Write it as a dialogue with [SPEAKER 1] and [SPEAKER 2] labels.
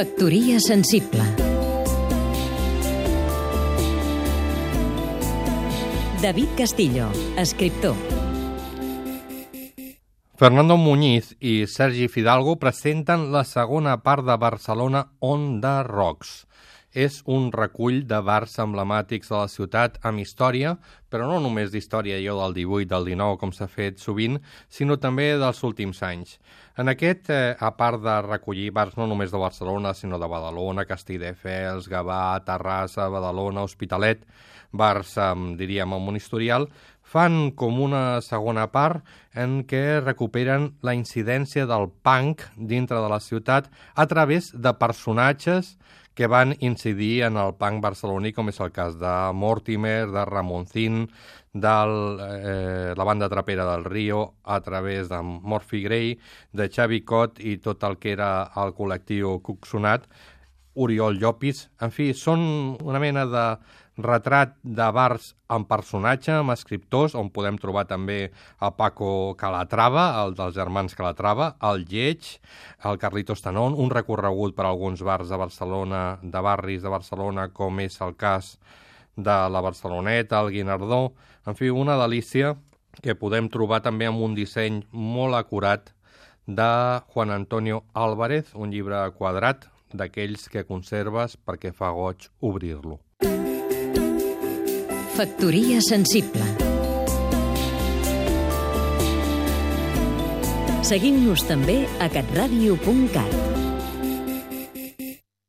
[SPEAKER 1] Factoria sensible David Castillo, escriptor
[SPEAKER 2] Fernando Muñiz i Sergi Fidalgo presenten la segona part de Barcelona On Rocks. És un recull de bars emblemàtics de la ciutat amb història, però no només d'història jo del 18, del 19, com s'ha fet sovint, sinó també dels últims anys. En aquest, eh, a part de recollir bars no només de Barcelona, sinó de Badalona, Castelldefels, Gavà, Terrassa, Badalona, Hospitalet, bars, eh, diríem, amb un historial, fan com una segona part en què recuperen la incidència del punk dintre de la ciutat a través de personatges que van incidir en el punk barceloní, com és el cas de Mortimer, de Ramoncín, de eh, la banda trapera del Rio, a través de Morphy Grey, de Xavi Cot i tot el que era el col·lectiu Cucsonat, Oriol Llopis, en fi, són una mena de retrat de bars amb personatge, amb escriptors, on podem trobar també a Paco Calatrava, el dels germans Calatrava, el Lleig, el Carlitos Tanon, un recorregut per alguns bars de Barcelona, de barris de Barcelona, com és el cas de la Barceloneta, el Guinardó, en fi, una delícia que podem trobar també amb un disseny molt acurat de Juan Antonio Álvarez, un llibre quadrat d'aquells que conserves perquè fa goig obrir-lo.
[SPEAKER 1] Factoria sensible Seguim-nos també a catradio.cat